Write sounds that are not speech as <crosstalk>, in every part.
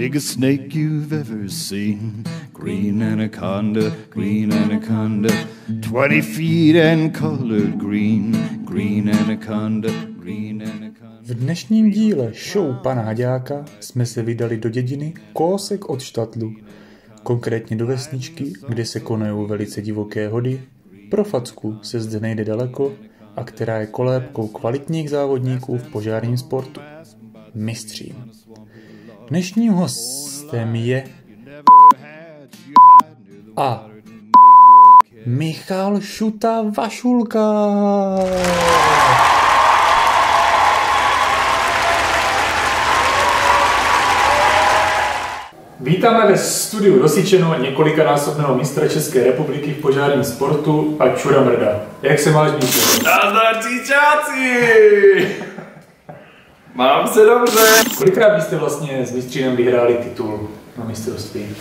Biggest snake you've ever seen. Green anaconda, green anaconda. 20 feet and colored green. Green anaconda, green anaconda. V dnešním díle show pana Haďáka jsme se vydali do dědiny kousek od Štatlu, konkrétně do vesničky, kde se konají velice divoké hody. Pro facku se zde nejde daleko a která je kolébkou kvalitních závodníků v požárním sportu. Mistřím. Dnešním hostem je a Michal Šuta Vašulka. Vítáme ve studiu Rosičeno několikanásobného mistra České republiky v požárním sportu a Čura Mrda. Jak se máš, Míšo? Nazdar, cíčáci! Mám se dobře. Kolikrát byste vlastně s mistřínem vyhráli titul na mistrovství?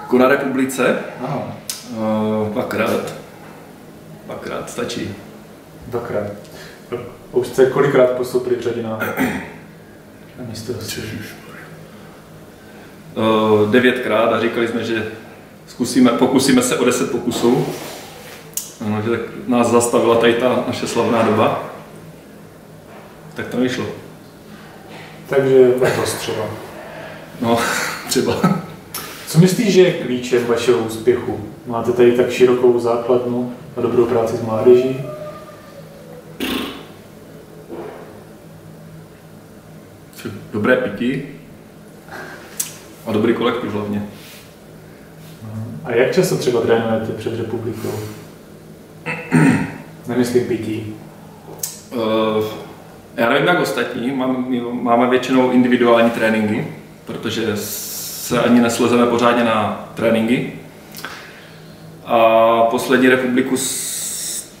Jako na republice? Aha, Uh, dvakrát. Dvakrát stačí. dvakrát. Už jste kolikrát postoupili v řadě na, na mistrovství? Uh, devětkrát a říkali jsme, že zkusíme, pokusíme se o deset pokusů. No, že tak nás zastavila tady ta naše slavná doba. Tak to vyšlo. Takže letos třeba. No, <laughs> třeba. Co myslíš, že je klíčem vašeho úspěchu? Máte tady tak širokou základnu a dobrou práci s mládeží? Dobré pití a dobrý kolektiv hlavně. A jak často třeba trénujete před republikou? Nemyslím pití. Uh, já nevím jak ostatní, mám, máme většinou individuální tréninky, protože se ani neslezeme pořádně na tréninky. A poslední republiku, s-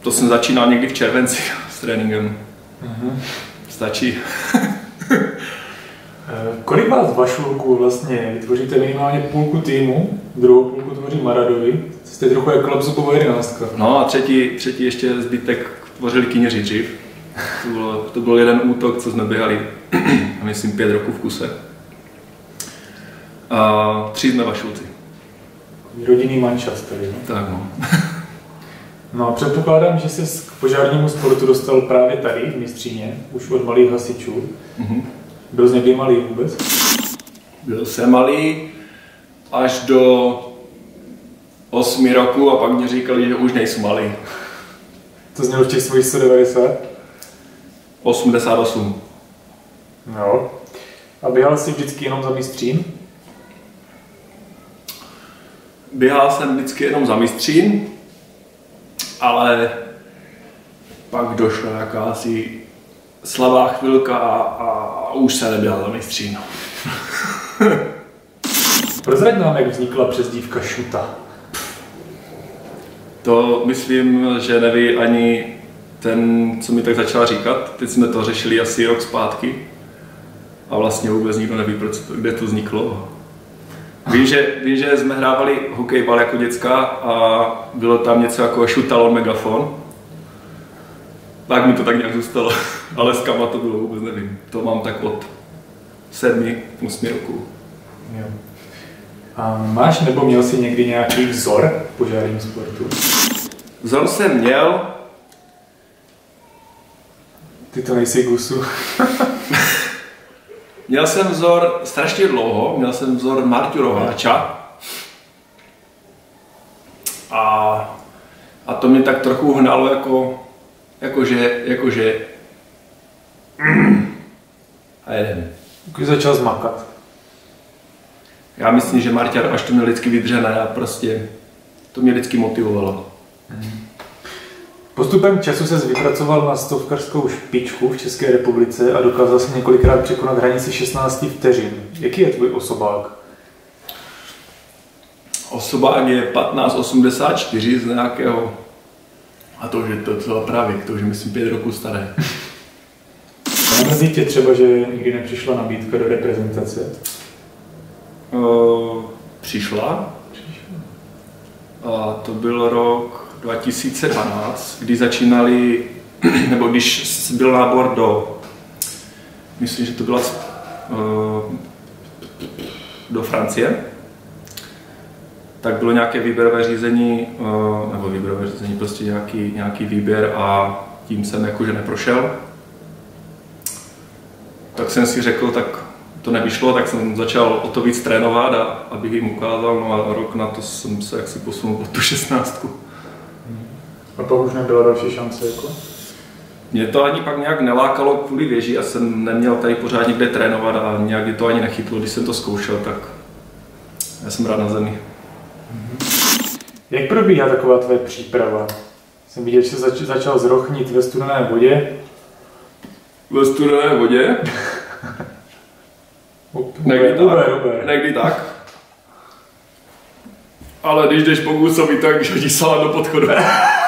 to jsem začínal někdy v červenci s tréninkem. Stačí. Eh, Kolik vás vašulků vlastně vytvoříte minimálně půlku týmu, druhou půlku tvoří Maradovi, jste trochu jak klapzupová jedenáctka. No a třetí, třetí ještě zbytek tvořili kyněři dřív. To, bylo, to byl jeden útok, co jsme běhali, <clears throat> myslím, pět roků v kuse. A tři jsme vašulci. Rodinný manšaft tady. no. Tak no. <laughs> No a předpokládám, že jsi k požárnímu sportu dostal právě tady v Mistříně, už od malých hasičů. Mhm. Byl jsi někdy malý vůbec? Byl jsem malý až do 8 roku a pak mě říkali, že už nejsem malý. To znělo v těch svých 190? 88. No. A běhal jsi vždycky jenom za Mistřín? Běhal jsem vždycky jenom za mistřín, ale pak došla jakási slabá chvilka a, a už se neběhal za mistřín. <laughs> Prozrať nám, jak vznikla přezdívka Šuta. To myslím, že neví ani ten, co mi tak začal říkat. Teď jsme to řešili asi rok zpátky a vlastně vůbec nikdo neví, proč to, kde to vzniklo. Vím že, vím, že jsme hrávali hokejbal jako děcka a bylo tam něco jako šutalon megafon. Tak mi to tak nějak zůstalo, <laughs> ale s kama to bylo vůbec nevím. To mám tak od sedmi, osmi roku. Jo. A máš nebo měl jsi někdy nějaký vzor v požárním sportu? Vzor jsem měl, Ty to nejsi gusu. <laughs> Měl jsem vzor strašně dlouho, měl jsem vzor Marťu Roháča. A, a to mě tak trochu hnalo jako, jakože, jakože mm, <clears throat> a jeden. Když začal zmakat. Já myslím, že Marťa až to měl vždycky vydřené a prostě to mě vždycky motivovalo. Postupem času se vypracoval na stovkařskou špičku v České republice a dokázal se několikrát překonat hranici 16 vteřin. Jaký je tvůj osobák? Osobák je 1584 z nějakého, a to už je to celá právě, to už je myslím pět roků staré. <laughs> Nemrzí tě třeba, že nikdy nepřišla nabídka do reprezentace? Uh, přišla. A to byl rok 2012, kdy začínali, <clears throat> nebo když byl nábor do, myslím, že to byla uh, do Francie, tak bylo nějaké výběrové řízení, uh, nebo výběrové řízení, prostě nějaký, nějaký výběr a tím jsem jakože neprošel. Tak jsem si řekl, tak to nevyšlo, tak jsem začal o to víc trénovat, a, abych jim ukázal, no a rok na to jsem se jaksi posunul pod tu šestnáctku. A pak už nebyla další šance jako? Mě to ani pak nějak nelákalo kvůli věži, já jsem neměl tady pořád nikde trénovat a nějak mě to ani nechytlo, když jsem to zkoušel, tak já jsem rád na zemi. Jak probíhá taková tvoje příprava? Jsem viděl, že jsi zač- začal zrochnit ve studené vodě. Ve studené vodě? <laughs> Někdy tak. Uber, uber. Někdy tak. Ale když jdeš po Gusovi, tak když hodíš salát do podchodu. <laughs>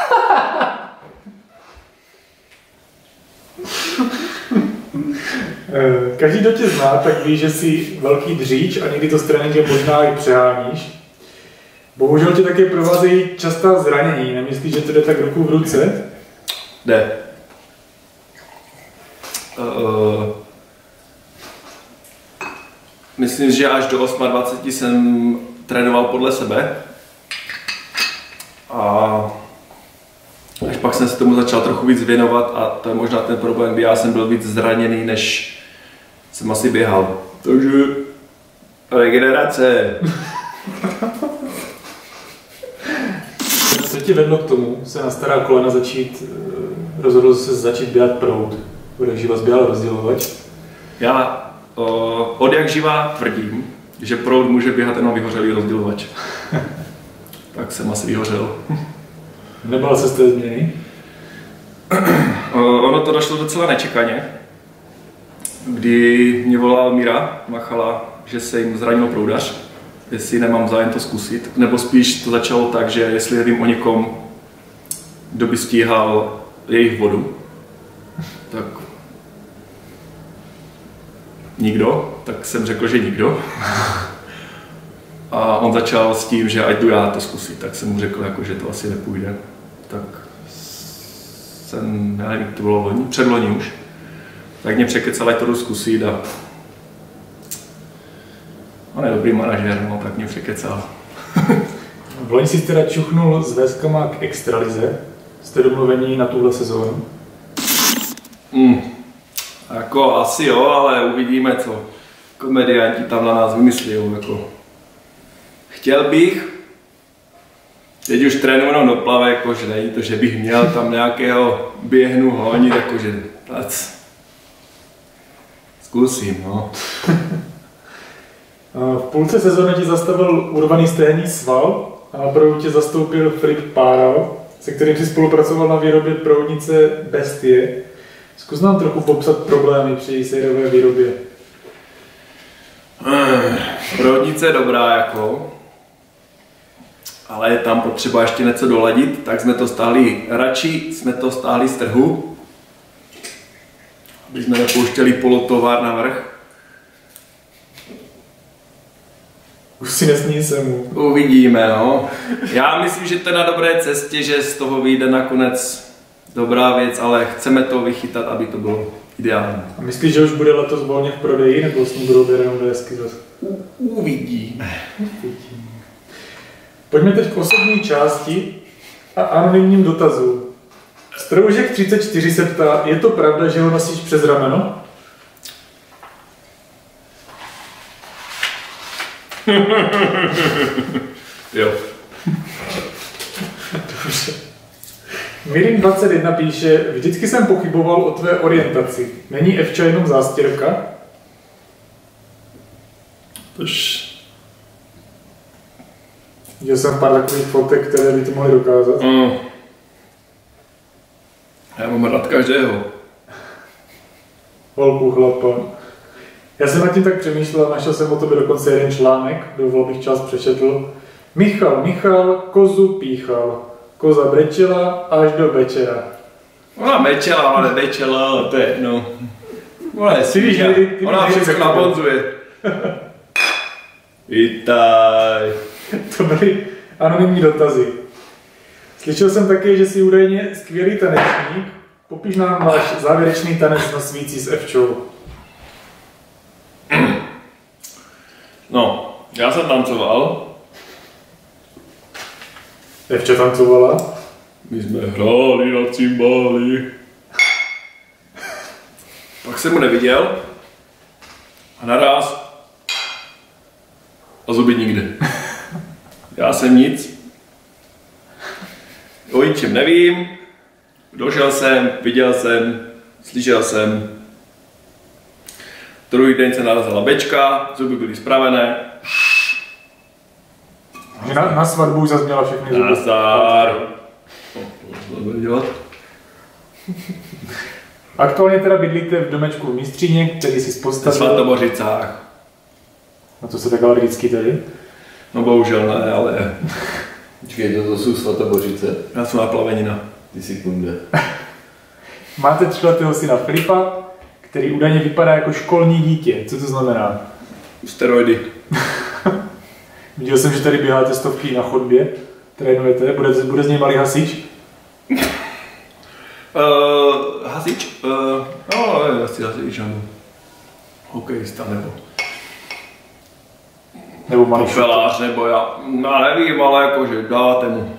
Každý, kdo tě zná, tak ví, že jsi velký dříč a někdy to s tréninkem možná i přeháníš. Bohužel tě také provázejí častá zranění. Nemyslíš, že to jde tak ruku v ruce? Jde. Uh, myslím, že až do 28 jsem trénoval podle sebe. A až pak jsem se tomu začal trochu víc věnovat a to je možná ten problém, kdy já jsem byl víc zraněný, než jsem asi běhal. Takže regenerace. Co tě vedlo k tomu se na stará kolena začít, eh, rozhodl se začít běhat prout? Bude živa zběhal rozdělovač. Já uh, od jak živá tvrdím, že proud může běhat jenom vyhořelý rozdělovač. <laughs> tak jsem asi vyhořel. Nebál se z té změny? Uh, ono to došlo docela nečekaně, kdy mě volala Míra Machala, že se jim zranil proudař, jestli nemám zájem to zkusit, nebo spíš to začalo tak, že jestli vím o někom, kdo by stíhal jejich vodu, tak nikdo, tak jsem řekl, že nikdo. A on začal s tím, že ať jdu já to zkusit, tak jsem mu řekl, jako, že to asi nepůjde. Tak jsem, já nevím, to bylo loni, předloni už, tak mě překecal, ať to jdu zkusit a on je dobrý manažer, no, tak mě překecal. <laughs> V loni jsi teda čuchnul s Véskama k extralize. Jste domluvení na tuhle sezónu? Mm. Jako asi jo, ale uvidíme, co komedianti tam na nás vymyslí. Jako. Chtěl bych, teď už trénuji jenom do plave, jakože není to, že bych měl tam nějakého běhnu honit, jakože tak zkusím, no. <laughs> A V půlce sezóny ti zastavil urvaný stehní sval a na proudu tě zastoupil Filip Páral, se kterým si spolupracoval na výrobě proudnice Bestie. Zkus nám trochu popsat problémy při její sériové výrobě. Provodnice je dobrá, jako, ale je tam potřeba ještě něco doladit, tak jsme to stáhli, radši jsme to stáhli z trhu, aby jsme nepouštěli polotovar na vrch. Už si nesmí se mu. Uvidíme, no. Já myslím, že to je na dobré cestě, že z toho vyjde nakonec dobrá věc, ale chceme to vychytat, aby to bylo ideální. A myslíš, že už bude letos volně v prodeji, nebo s ním budou jenom desky zase? Uvidíme. Pojďme teď k osobní části a anonymním dotazu. Stroužek 34 se ptá, je to pravda, že ho nosíš přes rameno? <laughs> Jo. Mirin 21 píše, vždycky jsem pochyboval o tvé orientaci. Není Evča jenom zástěrka? Tož... Viděl jsem pár takových fotek, které by to mohly dokázat. Mm. Já mám rád každého. Holku, chlapa. Já jsem nad tím tak přemýšlel, našel jsem o tobě dokonce jeden článek, dovolil bych čas přečetl. Michal, Michal, kozu píchal. Koza brečela až do večera. Ona mečela, ale nečela, ale to je, no. Ona je víš, Ona všechno nabonzuje. <laughs> Vítaj. To byly anonymní dotazy. Slyšel jsem také, že jsi údajně skvělý tanečník. Popiš nám váš závěrečný tanec na svící s Evčou. No, já jsem tancoval. Evča tancovala. My jsme hráli na cymbály. Pak jsem mu neviděl. A naraz. A zuby nikde. <laughs> Já jsem nic. O ničem nevím. Došel jsem, viděl jsem, slyšel jsem. Druhý den se narazila bečka, zuby byly spravené. Na, na svatbu měla všechny zuby. Nazdar. Dělat. Aktuálně teda bydlíte v domečku v Mistříně, který si Na postavil. Na to se tak alergický tady. No bohužel ne, ale Počkej, to, to jsou svatobořice. já jsem na plavenina. Ty si kunde. <laughs> Máte třiletého syna Filipa, který údajně vypadá jako školní dítě. Co to znamená? Steroidy. <laughs> Viděl jsem, že tady běháte stovky na chodbě, trénujete, bude, bude z něj malý hasič. Uh, <laughs> hasič? Uh, no, asi hasič, ano. Hokejista nebo Nebo malý popelář, nebo já, já nevím, ale jakože dáte mu.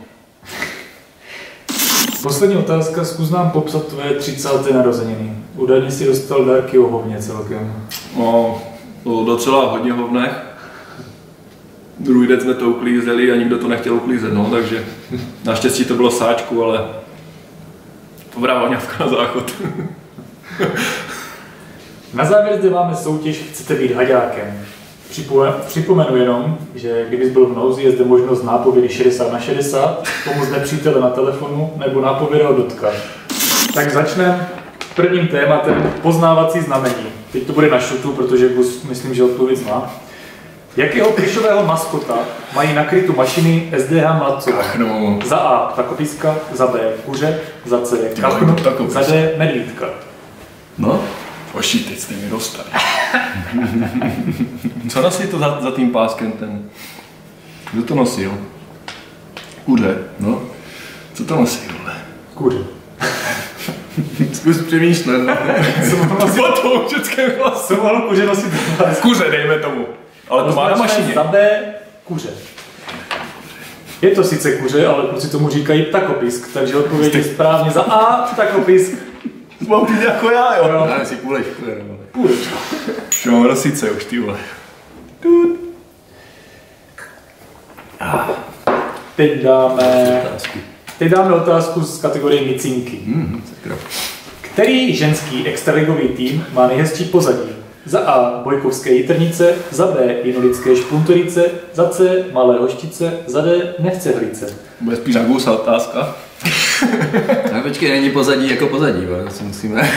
Poslední otázka, zkus nám popsat tvoje 30. narozeniny. Údajně si dostal dárky ohovně celkem. No, to docela hodně hovnech. Druhý den jsme to uklízeli a nikdo to nechtěl uklízet, no, takže naštěstí to bylo sáčku, ale dobrá voňavka na záchod. Na závěr zde máme soutěž Chcete být haďákem. Připo- Připomenu jenom, že kdybys byl v nouzi, je zde možnost nápovědy 60 na 60, pomoct nepřítele na telefonu nebo nápověda od dotka. Tak začneme prvním tématem poznávací znamení. Teď to bude na šutu, protože Gus myslím, že odpověď zná. Jakého plišového maskota mají nakrytu mašiny SDH Mladcova? No, Za A ptakopiska, za B kuře, za C kachnu, za D medvídka. No, Oši, teď jste mi dostali. <laughs> Co nosí to za, za tím páskem ten? Kdo to nosil? Kuře. no. Co to nosí, vole? Kuře. <laughs> Zkus přemýšlet. no. <laughs> Co mohl nosit- to v českém hlasu? Co kuře nosit? Kuře, dejme tomu. Ale to má na mašině. Za B kuře. Je to sice kuře, ale kluci tomu říkají ptakopisk, takže odpověď je správně za A ptakopisk. Mám být jako já, jo. Jo. Já si půleš, kurva. Kuře. Že mám rosice už, ty vole. Teď dáme, Otázku. teď dáme otázku z kategorie micinky. Mhm, sakra. Který ženský extraligový tým má nejhezčí pozadí? Za A. Bojkovské jitrnice, za B. Jinolické špuntorice, za C. Malé hoštice, za D. Nechcehlice. Bude spíš na gusa otázka. <laughs> No počkej, není pozadí jako pozadí, bo, to si musíme <laughs>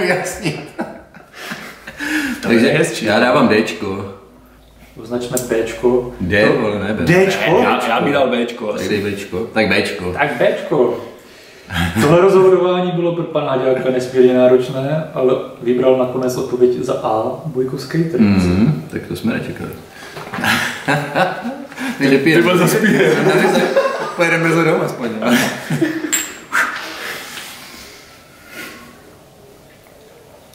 vyjasnit. Takže hezčí. já dávám Dčko. Označme Bčko. D, vole, ne, B. Dčko? Já, já bych dal Bčko Tak dej Bčko. Tak Bčko. Tak Bčko. Tohle rozhodování bylo pro pana Haďáka nesmírně náročné, ale vybral nakonec odpověď za A. Bojkovské jitrnice. Mhm, tak to jsme nečekali. <laughs> Takže pět. Ty byl zaspíjen. <laughs> Pojedeme brzo domů aspoň. ne?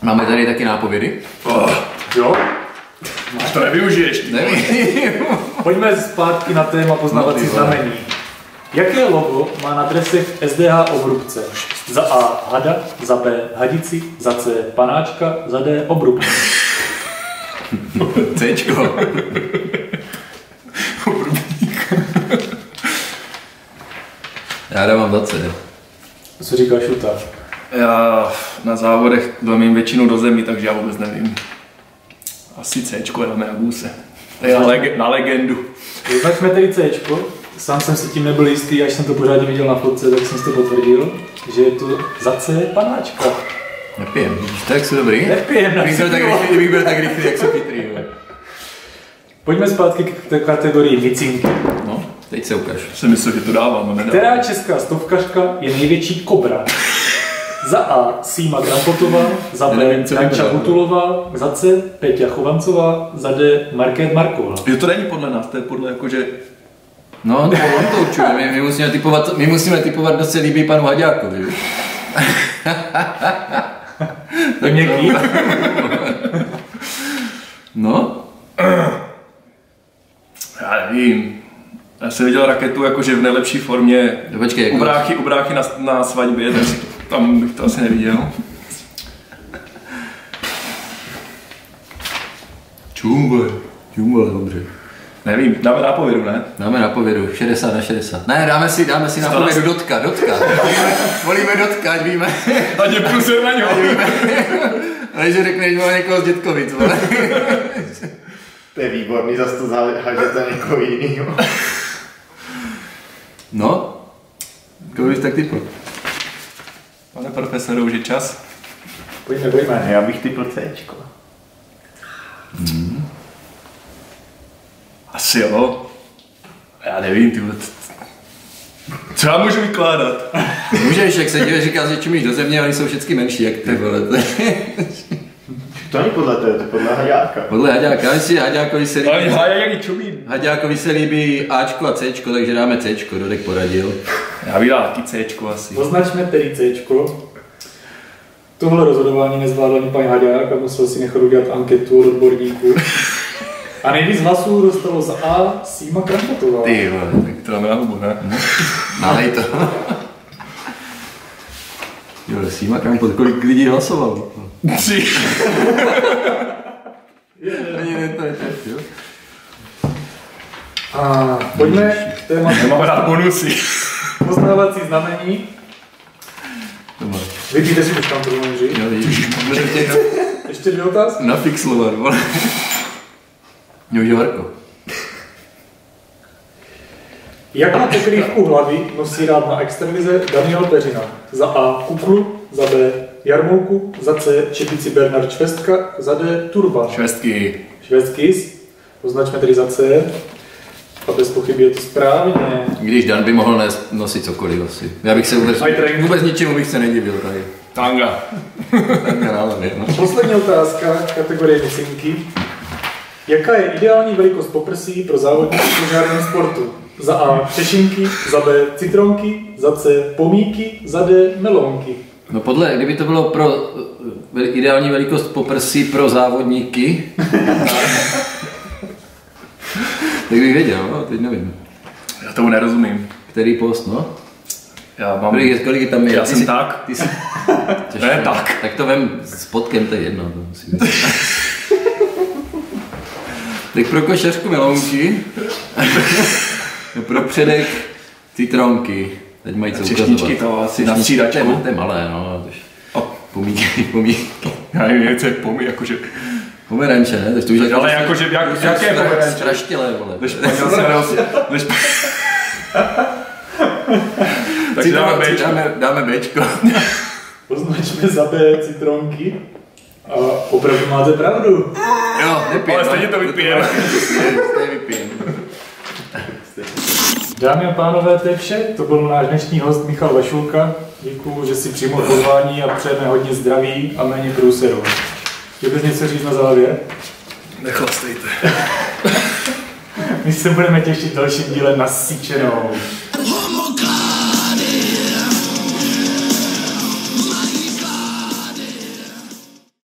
Máme tady taky nápovědy? Oh, Jo? to nevyužiješ. ty. Nevím. Pojďme zpátky na téma poznávací No, znamení. Jaké logo má na dresech SDH obrubce? Za A hada, za B hadici, za C panáčka, za D obrubce. <laughs> Cčko. Já dávám za C. Co říká Šuta? Já na závodech domím většinou do zemi, takže já vůbec nevím. Asi Cčko dáme na guse. To je na, leg- na legendu. Označme tedy C. Sám jsem si tím nebyl jistý, až jsem to pořádně viděl na fotce, tak jsem si to potvrdil, že je to za C panáčka. Nepijem, vidíš, tak jsou dobrý. Nepijem na Kdybych byl tak rychlý, kdybych byl tak rychlý, jak se Petry, vole. Pojďme zpátky k té kategorii micinky. No, teď se ukáž. Jsem myslel, že to dávám, ale nedávám. Která česká stovkařka je největší kobra? Za A. Síma Grampotová, za B. vybral. Hutulová, za C. Peťa Chovancová, za D. Market Marková. Jo, to není podle nás, to je podle jakože... No, to on to určuje. My, my, musíme typovat, my musíme typovat, kdo se líbí panu Haďákovi. víš? Tak měkký. No, nevím. Já jsem viděl raketu jakože v nejlepší formě No, počkej, jako- u bráchy, u bráchy na, na svatbě, takže tam bych to asi neviděl. Čumbl. Čumbl, dobře. Nevím, dáme nápovědu, ne? Dáme na povědu, 60 na 60. Ne, dáme si, dáme si na na povědu dotka, dotka. Volíme dotka, ať víme. Ať je pluser na něho. Ale že řekneš, že má někoho z Dětkovic, vole. To je výborný, zase to zahážete někoho jinýho. No, koho bys tak typl? Pane profesore, už je čas. Pojďme, pojďme. Já bych typl Cčko. Asi jo. Já nevím, ty. Co já můžu vykládat? <laughs> Můžeš, jak se dívě říká, že čumíš do země, oni jsou všichni menší, jak ty, vole. To není podle tebe, to podle Haďáka. Podle Haďáka, já si Haďákovi se líbí. Haďákovi se líbí Ačko a Cčko, takže dáme Cčko, Dodek poradil. Já bych dal taky Cčko asi. Označme tedy C. Tohle rozhodování nezvládl ani pan Haďák a musel si nechat udělat anketu od odborníků. <laughs> A nejvíc hlasů dostalo za A Sýma Krampotová. Ty vole, tak To dáme na hubu, ne? <laughs> nalej to. Jo, Sýma Krampot, kolik lidí hlasovalo? Tři. Ani ne, to je teď, jo. A pojďme k tématu Máme dát bonusy. poznávací znamení. Vypíte si už tam to říct. Jo, Ještě dvě otázky. nafixlovat, vole. Jo, že Marko. Jakou pokrývku hlavy nosí rád na extravize Daniel Peřina? Za A. Kuklu, za B. Jarmouku, za C. Čepici Bernard Švestka, za D. Turban. Švestky. Švédský, označme tedy za C. A bez pochyby je to správně. Když Dan by mohl nosit cokoliv asi. Já bych se vůbec, vůbec ničemu bych se nedivil tady. Tanga. Na hlavě, no. Poslední otázka kategorie misinky. Jaká je ideální velikost poprsí pro závodníky v sportu? Za A třešinky, za B citronky, za C pomíky, za D melonky. No podle, kdyby to bylo pro veli- ideální velikost poprsí pro závodníky, <laughs> tak bych věděl, no, teď nevím. Já tomu nerozumím. Který post, no? Já mám... Kolik, je- kolik je tam je? Já Ty jsem jsi- tak. Ty jsi... Ne, tak. Tak to vem s podkem, to je jedno. To musím <laughs> tak pro košařku melounky, <laughs> pro předek citronky. Teď mají co ukazovat. to asi na střídačku. <laughs> To je, to je malé, no. Pomíky, pomíky. já nevím, co je pomí, jakože... Pomeranče, ne? To už Ale jakože, jak, jaké pomeranče? Straštělé, vole. Než Španělské nebo... Než... Takže dáme Bčko. dáme Bčko. Označme za B citronky. A opravdu máte pravdu. Jo, nepijem. Ale stejně to vypijeme. Stejně vypijem. Dámy a pánové, to je vše. To byl náš dnešní host Michal Vašulka. Děkuju, že si přijmul pozvání a přejeme hodně zdraví a méně průseru. Chtěl bys něco říct na závěr? Nechlastejte. <laughs> My se budeme těšit v dalším díle na Síčenou.